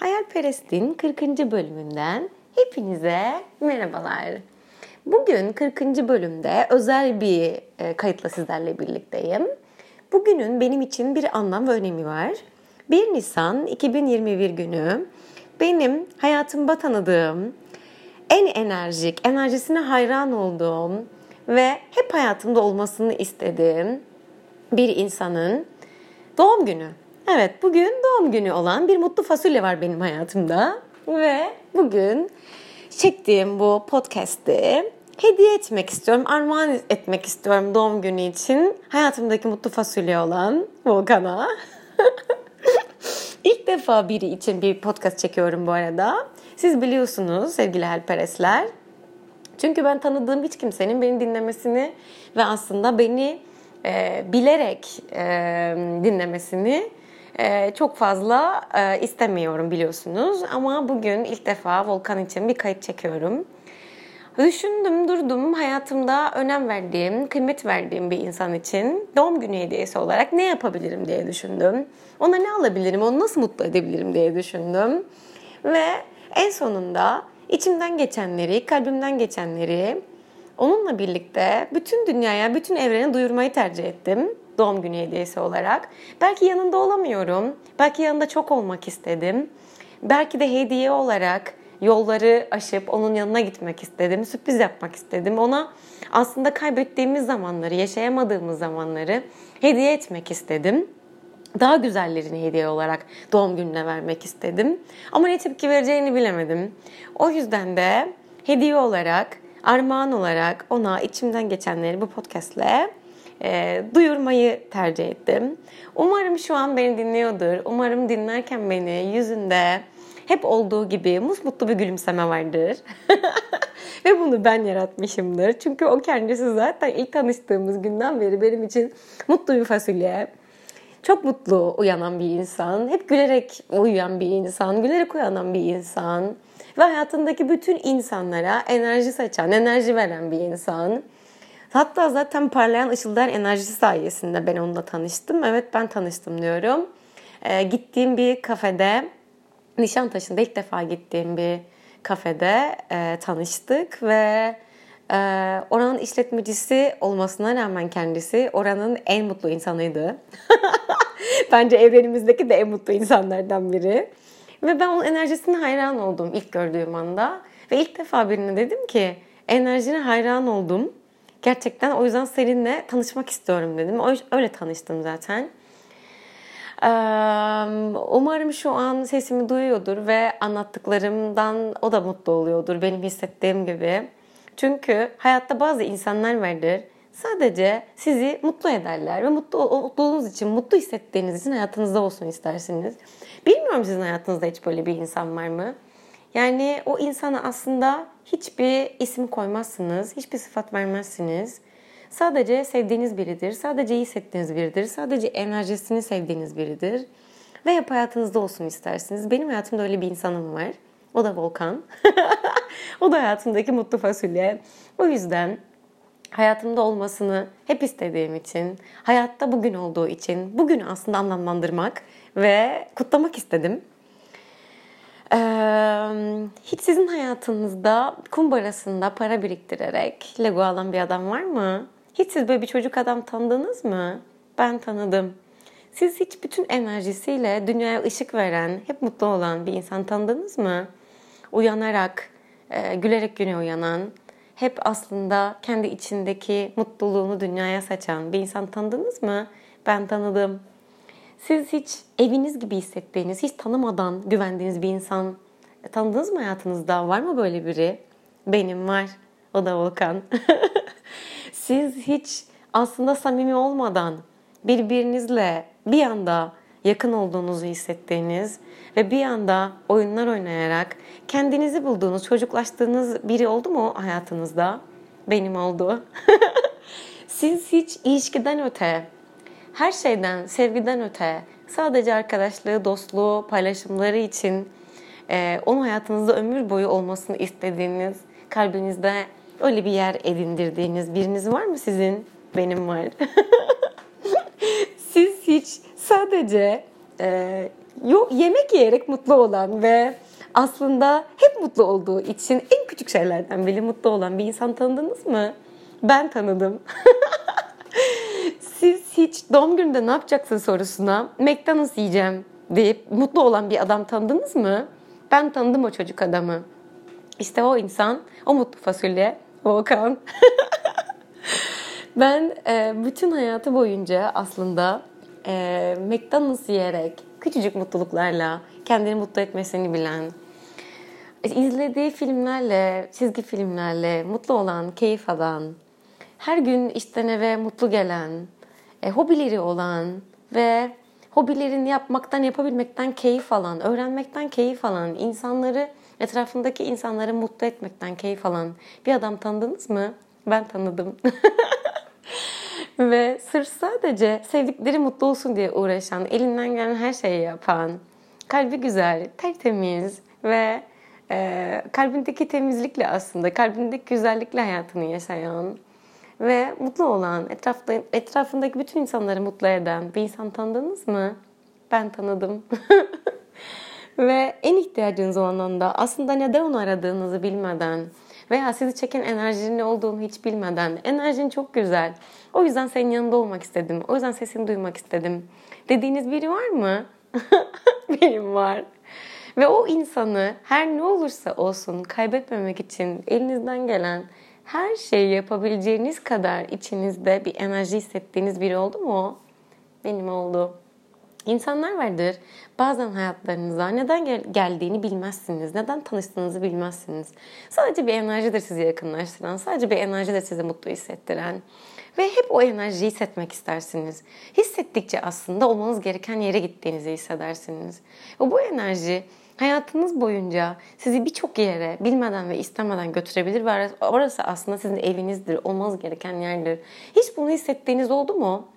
Hayalperest'in 40. bölümünden hepinize merhabalar. Bugün 40. bölümde özel bir e, kayıtla sizlerle birlikteyim. Bugünün benim için bir anlam ve önemi var. 1 Nisan 2021 günü benim hayatımda tanıdığım, en enerjik, enerjisine hayran olduğum ve hep hayatımda olmasını istediğim bir insanın doğum günü. Evet bugün doğum günü olan bir mutlu fasulye var benim hayatımda. Ve bugün çektiğim bu podcast'i hediye etmek istiyorum, armağan etmek istiyorum doğum günü için hayatımdaki mutlu fasulye olan Volkan'a. İlk defa biri için bir podcast çekiyorum bu arada. Siz biliyorsunuz sevgili helperesler. Çünkü ben tanıdığım hiç kimsenin beni dinlemesini ve aslında beni e, bilerek e, dinlemesini e, çok fazla e, istemiyorum biliyorsunuz. Ama bugün ilk defa Volkan için bir kayıt çekiyorum. Düşündüm, durdum. Hayatımda önem verdiğim, kıymet verdiğim bir insan için doğum günü hediyesi olarak ne yapabilirim diye düşündüm. Ona ne alabilirim, onu nasıl mutlu edebilirim diye düşündüm. Ve en sonunda içimden geçenleri, kalbimden geçenleri onunla birlikte bütün dünyaya, bütün evrene duyurmayı tercih ettim doğum günü hediyesi olarak. Belki yanında olamıyorum. Belki yanında çok olmak istedim. Belki de hediye olarak yolları aşıp onun yanına gitmek istedim. Sürpriz yapmak istedim. Ona aslında kaybettiğimiz zamanları, yaşayamadığımız zamanları hediye etmek istedim. Daha güzellerini hediye olarak doğum gününe vermek istedim. Ama ne tepki vereceğini bilemedim. O yüzden de hediye olarak, armağan olarak ona içimden geçenleri bu podcastle e, duyurmayı tercih ettim. Umarım şu an beni dinliyordur. Umarım dinlerken beni yüzünde hep olduğu gibi musmutlu bir gülümseme vardır. Ve bunu ben yaratmışımdır. Çünkü o kendisi zaten ilk tanıştığımız günden beri benim için mutlu bir fasulye. Çok mutlu uyanan bir insan. Hep gülerek uyuyan bir insan. Gülerek uyanan bir insan. Ve hayatındaki bütün insanlara enerji saçan, enerji veren bir insan. Hatta zaten parlayan ışıldar enerjisi sayesinde ben onunla tanıştım. Evet ben tanıştım diyorum. Ee, gittiğim bir kafede, Nişantaşı'nda ilk defa gittiğim bir kafede e, tanıştık ve e, oranın işletmecisi olmasına rağmen kendisi oranın en mutlu insanıydı. Bence evrenimizdeki de en mutlu insanlardan biri. Ve ben onun enerjisine hayran oldum ilk gördüğüm anda. Ve ilk defa birine dedim ki enerjine hayran oldum. Gerçekten o yüzden seninle tanışmak istiyorum dedim. Öyle tanıştım zaten. Umarım şu an sesimi duyuyordur ve anlattıklarımdan o da mutlu oluyordur benim hissettiğim gibi. Çünkü hayatta bazı insanlar vardır. Sadece sizi mutlu ederler ve mutlu olduğunuz için, mutlu hissettiğiniz için hayatınızda olsun istersiniz. Bilmiyorum sizin hayatınızda hiç böyle bir insan var mı? Yani o insana aslında hiçbir isim koymazsınız, hiçbir sıfat vermezsiniz. Sadece sevdiğiniz biridir, sadece iyi hissettiğiniz biridir, sadece enerjisini sevdiğiniz biridir. Ve hep hayatınızda olsun istersiniz. Benim hayatımda öyle bir insanım var. O da Volkan. o da hayatımdaki mutlu fasulye. O yüzden hayatımda olmasını hep istediğim için, hayatta bugün olduğu için, bugünü aslında anlamlandırmak ve kutlamak istedim. Ee, hiç sizin hayatınızda kumbarasında para biriktirerek Lego alan bir adam var mı? Hiç siz böyle bir çocuk adam tanıdınız mı? Ben tanıdım. Siz hiç bütün enerjisiyle dünyaya ışık veren, hep mutlu olan bir insan tanıdınız mı? Uyanarak, e, gülerek güne uyanan, hep aslında kendi içindeki mutluluğunu dünyaya saçan bir insan tanıdınız mı? Ben tanıdım. Siz hiç eviniz gibi hissettiğiniz, hiç tanımadan güvendiğiniz bir insan tanıdınız mı hayatınızda? Var mı böyle biri? Benim var. O da Volkan. Siz hiç aslında samimi olmadan birbirinizle bir anda yakın olduğunuzu hissettiğiniz ve bir anda oyunlar oynayarak kendinizi bulduğunuz, çocuklaştığınız biri oldu mu hayatınızda? Benim oldu. Siz hiç ilişkiden öte her şeyden, sevgiden öte sadece arkadaşlığı, dostluğu, paylaşımları için e, onun hayatınızda ömür boyu olmasını istediğiniz, kalbinizde öyle bir yer edindirdiğiniz biriniz var mı sizin? Benim var. Siz hiç sadece e, yemek yiyerek mutlu olan ve aslında hep mutlu olduğu için en küçük şeylerden bile mutlu olan bir insan tanıdınız mı? Ben tanıdım. Doğum gününde ne yapacaksın sorusuna McDonald's yiyeceğim deyip mutlu olan bir adam tanıdınız mı? Ben tanıdım o çocuk adamı. İşte o insan, o mutlu fasulye, Volkan. ben e, bütün hayatı boyunca aslında e, McDonald's yiyerek, küçücük mutluluklarla kendini mutlu etmesini bilen, izlediği filmlerle, çizgi filmlerle mutlu olan, keyif alan, her gün işten eve mutlu gelen, e, hobileri olan ve hobilerini yapmaktan, yapabilmekten keyif alan, öğrenmekten keyif alan, insanları, etrafındaki insanları mutlu etmekten keyif alan bir adam tanıdınız mı? Ben tanıdım. ve sırf sadece sevdikleri mutlu olsun diye uğraşan, elinden gelen her şeyi yapan, kalbi güzel, tertemiz ve e, kalbindeki temizlikle aslında, kalbindeki güzellikle hayatını yaşayan ve mutlu olan, etrafta, etrafındaki bütün insanları mutlu eden bir insan tanıdınız mı? Ben tanıdım. ve en ihtiyacınız olan anda aslında neden onu aradığınızı bilmeden veya sizi çeken enerjinin ne olduğunu hiç bilmeden enerjin çok güzel. O yüzden senin yanında olmak istedim. O yüzden sesini duymak istedim. Dediğiniz biri var mı? Benim var. Ve o insanı her ne olursa olsun kaybetmemek için elinizden gelen her şeyi yapabileceğiniz kadar içinizde bir enerji hissettiğiniz biri oldu mu? Benim oldu. İnsanlar vardır. Bazen hayatlarınıza neden gel- geldiğini bilmezsiniz. Neden tanıştığınızı bilmezsiniz. Sadece bir enerjidir sizi yakınlaştıran. Sadece bir enerjidir sizi mutlu hissettiren. Ve hep o enerjiyi hissetmek istersiniz. Hissettikçe aslında olmanız gereken yere gittiğinizi hissedersiniz. Ve bu enerji hayatınız boyunca sizi birçok yere bilmeden ve istemeden götürebilir ve orası aslında sizin evinizdir, olmanız gereken yerdir. Hiç bunu hissettiğiniz oldu mu?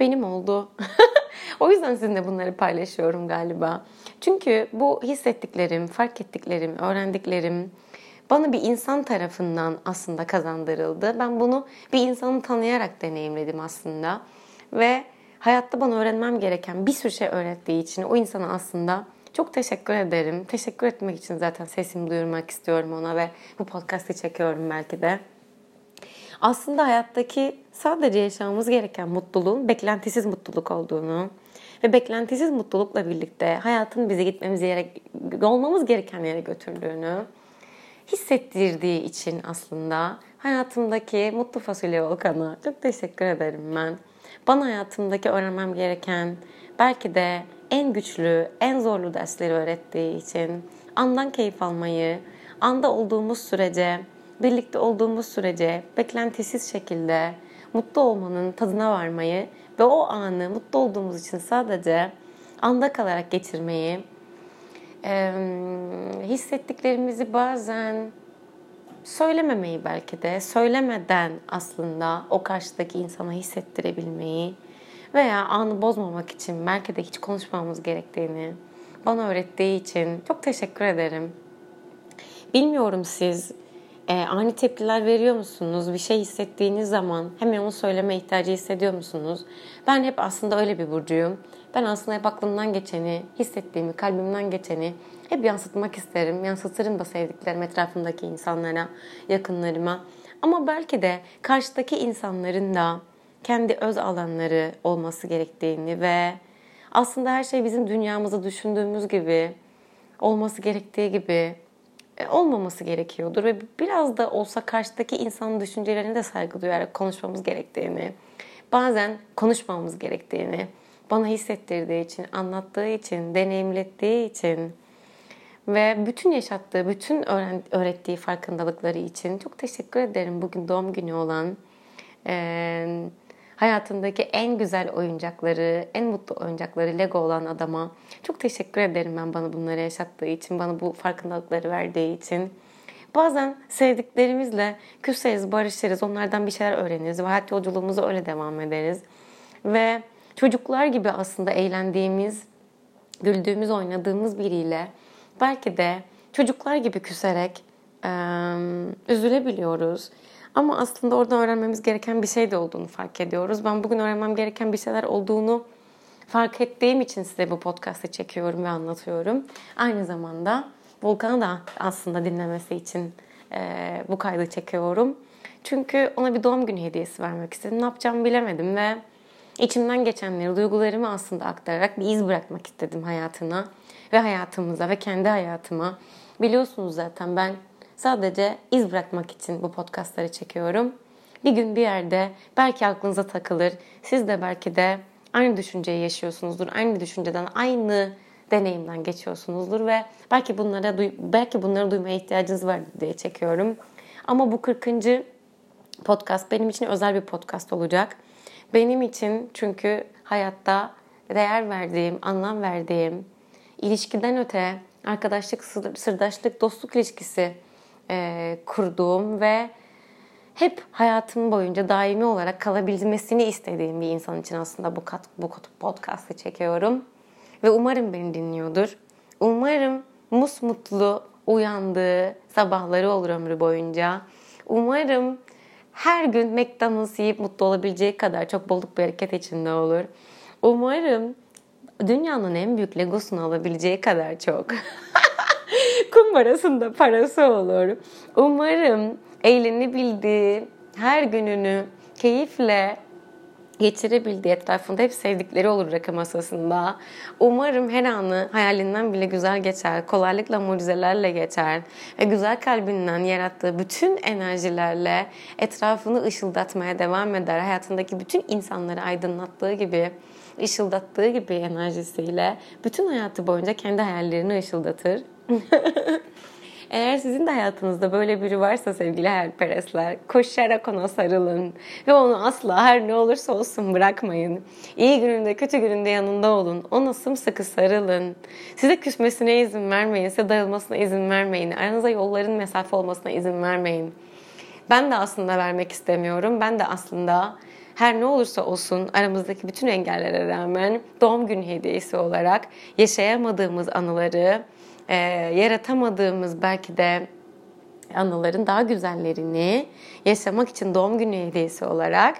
Benim oldu. o yüzden sizinle bunları paylaşıyorum galiba. Çünkü bu hissettiklerim, fark ettiklerim, öğrendiklerim bana bir insan tarafından aslında kazandırıldı. Ben bunu bir insanı tanıyarak deneyimledim aslında. Ve hayatta bana öğrenmem gereken bir sürü şey öğrettiği için o insana aslında çok teşekkür ederim. Teşekkür etmek için zaten sesimi duyurmak istiyorum ona ve bu podcast'ı çekiyorum belki de. Aslında hayattaki sadece yaşamamız gereken mutluluğun beklentisiz mutluluk olduğunu ve beklentisiz mutlulukla birlikte hayatın bizi gitmemiz yere, olmamız gereken yere götürdüğünü hissettirdiği için aslında hayatımdaki mutlu fasulye volkanı çok teşekkür ederim ben. Bana hayatımdaki öğrenmem gereken belki de en güçlü, en zorlu dersleri öğrettiği için andan keyif almayı, anda olduğumuz sürece, birlikte olduğumuz sürece beklentisiz şekilde mutlu olmanın tadına varmayı ve o anı mutlu olduğumuz için sadece anda kalarak geçirmeyi, hissettiklerimizi bazen söylememeyi belki de söylemeden aslında o karşıdaki insana hissettirebilmeyi veya anı bozmamak için belki de hiç konuşmamamız gerektiğini bana öğrettiği için çok teşekkür ederim. Bilmiyorum siz e, ani tepkiler veriyor musunuz? Bir şey hissettiğiniz zaman hemen onu söyleme ihtiyacı hissediyor musunuz? Ben hep aslında öyle bir burcuyum. Ben aslında hep aklımdan geçeni, hissettiğimi, kalbimden geçeni hep yansıtmak isterim. Yansıtırım da sevdiklerim etrafımdaki insanlara, yakınlarıma. Ama belki de karşıdaki insanların da kendi öz alanları olması gerektiğini ve aslında her şey bizim dünyamızı düşündüğümüz gibi olması gerektiği gibi e, olmaması gerekiyordur ve biraz da olsa karşıdaki insanın düşüncelerine de saygı duyarak konuşmamız gerektiğini, bazen konuşmamamız gerektiğini bana hissettirdiği için, anlattığı için, deneyimlettiği için ve bütün yaşattığı, bütün öğrettiği farkındalıkları için çok teşekkür ederim bugün doğum günü olan hayatındaki en güzel oyuncakları, en mutlu oyuncakları Lego olan adama çok teşekkür ederim ben bana bunları yaşattığı için, bana bu farkındalıkları verdiği için. Bazen sevdiklerimizle küseriz, barışırız, onlardan bir şeyler öğreniriz ve hayat yolculuğumuza öyle devam ederiz. Ve çocuklar gibi aslında eğlendiğimiz, güldüğümüz, oynadığımız biriyle belki de çocuklar gibi küserek üzülebiliyoruz. Ama aslında oradan öğrenmemiz gereken bir şey de olduğunu fark ediyoruz. Ben bugün öğrenmem gereken bir şeyler olduğunu fark ettiğim için size bu podcast'ı çekiyorum ve anlatıyorum. Aynı zamanda Volkan'ı da aslında dinlemesi için e, bu kaydı çekiyorum. Çünkü ona bir doğum günü hediyesi vermek istedim. Ne yapacağımı bilemedim ve içimden geçenleri, duygularımı aslında aktararak bir iz bırakmak istedim hayatına ve hayatımıza ve kendi hayatıma. Biliyorsunuz zaten ben sadece iz bırakmak için bu podcastları çekiyorum. Bir gün bir yerde belki aklınıza takılır. Siz de belki de aynı düşünceyi yaşıyorsunuzdur. Aynı düşünceden, aynı deneyimden geçiyorsunuzdur ve belki bunlara belki bunları duymaya ihtiyacınız var diye çekiyorum. Ama bu 40. podcast benim için özel bir podcast olacak. Benim için çünkü hayatta değer verdiğim, anlam verdiğim, ilişkiden öte arkadaşlık, sırdaşlık, dostluk ilişkisi e, kurduğum ve hep hayatım boyunca daimi olarak kalabilmesini istediğim bir insan için aslında bu, kat, bu podcast'ı çekiyorum. Ve umarım beni dinliyordur. Umarım musmutlu uyandığı sabahları olur ömrü boyunca. Umarım her gün McDonald's yiyip mutlu olabileceği kadar çok bolluk bir hareket içinde olur. Umarım dünyanın en büyük legosunu alabileceği kadar çok. Kumbarasında parası olur. Umarım eğlenebildiği her gününü keyifle geçirebildiği etrafında hep sevdikleri olur rakı masasında. Umarım her anı hayalinden bile güzel geçer, kolaylıkla mucizelerle geçer ve güzel kalbinden yarattığı bütün enerjilerle etrafını ışıldatmaya devam eder. Hayatındaki bütün insanları aydınlattığı gibi, ışıldattığı gibi enerjisiyle bütün hayatı boyunca kendi hayallerini ışıldatır. Eğer sizin de hayatınızda böyle biri varsa sevgili hayalperestler, koşarak ona sarılın ve onu asla her ne olursa olsun bırakmayın. İyi gününde kötü gününde yanında olun. Ona sımsıkı sarılın. Size küsmesine izin vermeyin, size darılmasına izin vermeyin. Aranıza yolların mesafe olmasına izin vermeyin. Ben de aslında vermek istemiyorum. Ben de aslında her ne olursa olsun aramızdaki bütün engellere rağmen doğum günü hediyesi olarak yaşayamadığımız anıları, e, yaratamadığımız belki de anıların daha güzellerini yaşamak için doğum günü hediyesi olarak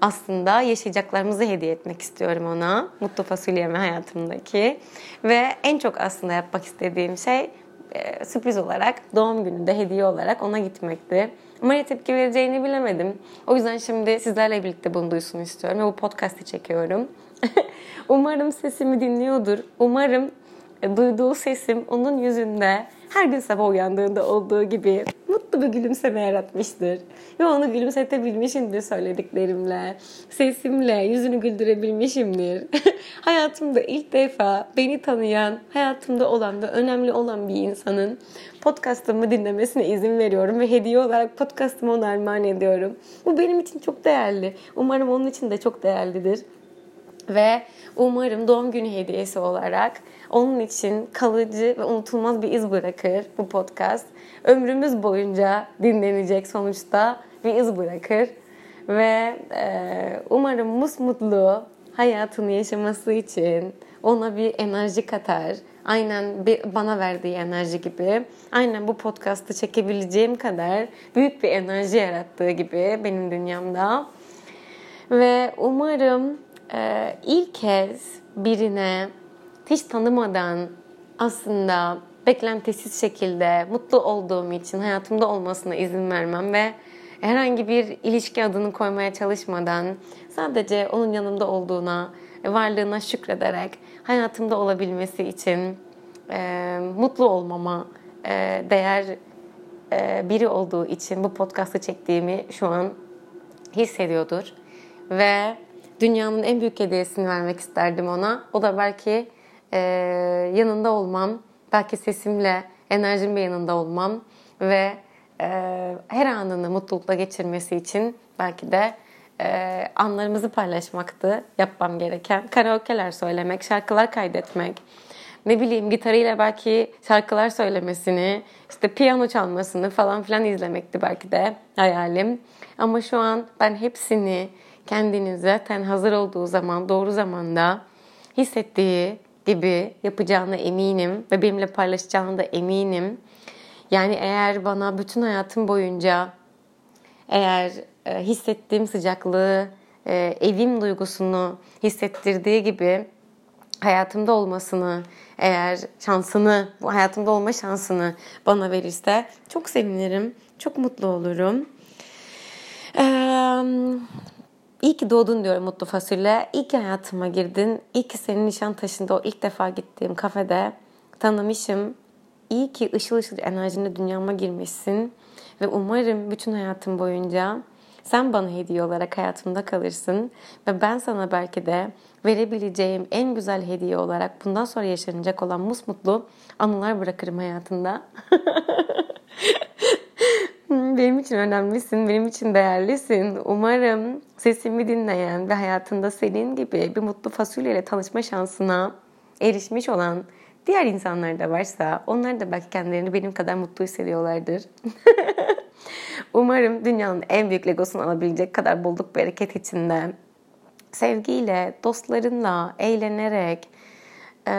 aslında yaşayacaklarımızı hediye etmek istiyorum ona. Mutlu fasulyemi hayatımdaki. Ve en çok aslında yapmak istediğim şey e, sürpriz olarak doğum gününde hediye olarak ona gitmekti. Ama ne tepki vereceğini bilemedim. O yüzden şimdi sizlerle birlikte bunu duysun istiyorum ve bu podcast'i çekiyorum. Umarım sesimi dinliyordur. Umarım duyduğu sesim onun yüzünde her gün sabah uyandığında olduğu gibi mutlu bir gülümseme yaratmıştır. Ve onu gülümsetebilmişimdir söylediklerimle, sesimle yüzünü güldürebilmişimdir. hayatımda ilk defa beni tanıyan, hayatımda olan ve önemli olan bir insanın podcastımı dinlemesine izin veriyorum ve hediye olarak podcastımı ona armağan ediyorum. Bu benim için çok değerli. Umarım onun için de çok değerlidir. Ve umarım doğum günü hediyesi olarak onun için kalıcı ve unutulmaz bir iz bırakır bu podcast. Ömrümüz boyunca dinlenecek sonuçta bir iz bırakır. Ve e, umarım musmutlu hayatını yaşaması için ona bir enerji katar. Aynen bir, bana verdiği enerji gibi. Aynen bu podcast'ı çekebileceğim kadar büyük bir enerji yarattığı gibi benim dünyamda. Ve umarım e, ilk kez birine hiç tanımadan aslında beklentisiz şekilde mutlu olduğum için hayatımda olmasına izin vermem ve herhangi bir ilişki adını koymaya çalışmadan sadece onun yanımda olduğuna, varlığına şükrederek hayatımda olabilmesi için e, mutlu olmama e, değer e, biri olduğu için bu podcast'ı çektiğimi şu an hissediyordur. Ve dünyanın en büyük hediyesini vermek isterdim ona. O da belki e, yanında olmam, belki sesimle, enerjimle yanında olmam ve e, her anını mutlulukla geçirmesi için belki de e, anlarımızı paylaşmaktı yapmam gereken. Karaoke'ler söylemek, şarkılar kaydetmek, ne bileyim gitarıyla belki şarkılar söylemesini, işte piyano çalmasını falan filan izlemekti belki de hayalim. Ama şu an ben hepsini kendiniz zaten hazır olduğu zaman, doğru zamanda hissettiği gibi yapacağına eminim ve benimle paylaşacağına da eminim. Yani eğer bana bütün hayatım boyunca eğer e, hissettiğim sıcaklığı, e, evim duygusunu hissettirdiği gibi hayatımda olmasını, eğer şansını, bu hayatımda olma şansını bana verirse çok sevinirim, çok mutlu olurum. İyi ki doğdun diyorum Mutlu Fasulye. İyi ki hayatıma girdin. İyi ki senin Nişantaşı'nda o ilk defa gittiğim kafede tanımışım. İyi ki ışıl ışıl enerjinle dünyama girmişsin. Ve umarım bütün hayatım boyunca sen bana hediye olarak hayatımda kalırsın. Ve ben sana belki de verebileceğim en güzel hediye olarak bundan sonra yaşanacak olan musmutlu anılar bırakırım hayatında. benim için önemlisin, benim için değerlisin. Umarım sesimi dinleyen ve hayatında senin gibi bir mutlu fasulyeyle tanışma şansına erişmiş olan diğer insanlar da varsa onlar da belki kendilerini benim kadar mutlu hissediyorlardır. Umarım dünyanın en büyük legosunu alabilecek kadar bolluk bereket içinde sevgiyle, dostlarınla eğlenerek e,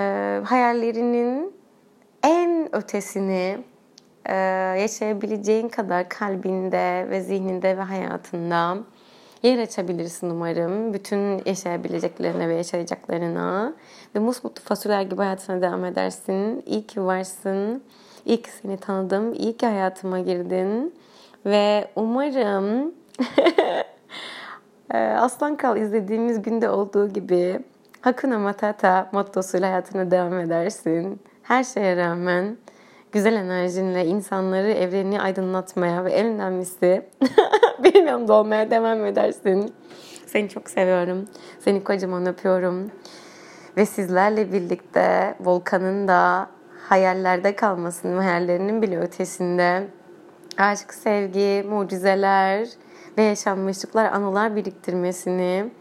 hayallerinin en ötesini e, yaşayabileceğin kadar kalbinde ve zihninde ve hayatında yer açabilirsin umarım. Bütün yaşayabileceklerine ve yaşayacaklarına. Ve musmutlu fasulyeler gibi hayatına devam edersin. İyi ki varsın. İyi ki seni tanıdım. İyi ki hayatıma girdin. Ve umarım Aslan Kral izlediğimiz günde olduğu gibi Hakuna Matata mottosuyla hayatına devam edersin. Her şeye rağmen güzel enerjinle insanları, evreni aydınlatmaya ve en önemlisi benim yanımda olmaya devam edersin. Seni çok seviyorum. Seni kocaman öpüyorum. Ve sizlerle birlikte Volkan'ın da hayallerde kalmasının, hayallerinin bile ötesinde aşk, sevgi, mucizeler ve yaşanmışlıklar, anılar biriktirmesini,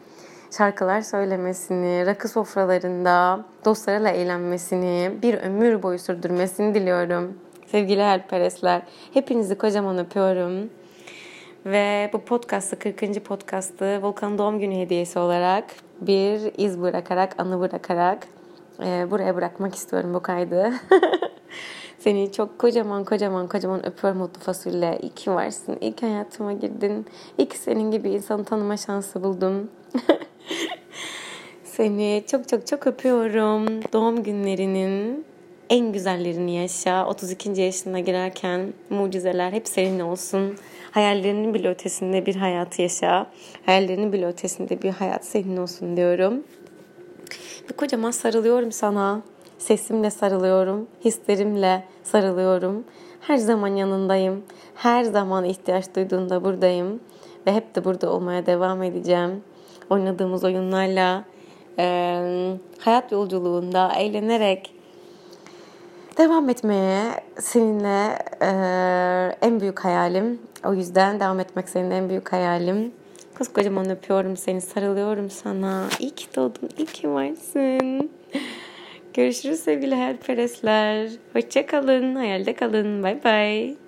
şarkılar söylemesini, rakı sofralarında dostlarıyla eğlenmesini, bir ömür boyu sürdürmesini diliyorum. Sevgili Helperesler, hepinizi kocaman öpüyorum. Ve bu podcast'ı, 40. podcast'ı Volkan doğum günü hediyesi olarak bir iz bırakarak, anı bırakarak e, buraya bırakmak istiyorum bu kaydı. Seni çok kocaman kocaman kocaman öpüyorum mutlu fasulye. İyi ki varsın. İyi ki hayatıma girdin. İyi ki senin gibi insanı tanıma şansı buldum. Seni çok çok çok öpüyorum. Doğum günlerinin en güzellerini yaşa. 32. yaşına girerken mucizeler hep senin olsun. Hayallerinin bile ötesinde bir hayat yaşa. Hayallerinin bile ötesinde bir hayat senin olsun diyorum. Bir kocaman sarılıyorum sana. Sesimle sarılıyorum. Hislerimle sarılıyorum. Her zaman yanındayım. Her zaman ihtiyaç duyduğunda buradayım. Ve hep de burada olmaya devam edeceğim. Oynadığımız oyunlarla, e, hayat yolculuğunda eğlenerek devam etmeye seninle e, en büyük hayalim. O yüzden devam etmek senin en büyük hayalim. Koskocaman öpüyorum seni, sarılıyorum sana. İyi ki doğdun, iyi ki varsın. Görüşürüz sevgili hayalperestler. Hoşça kalın, hayalde kalın. Bay bay.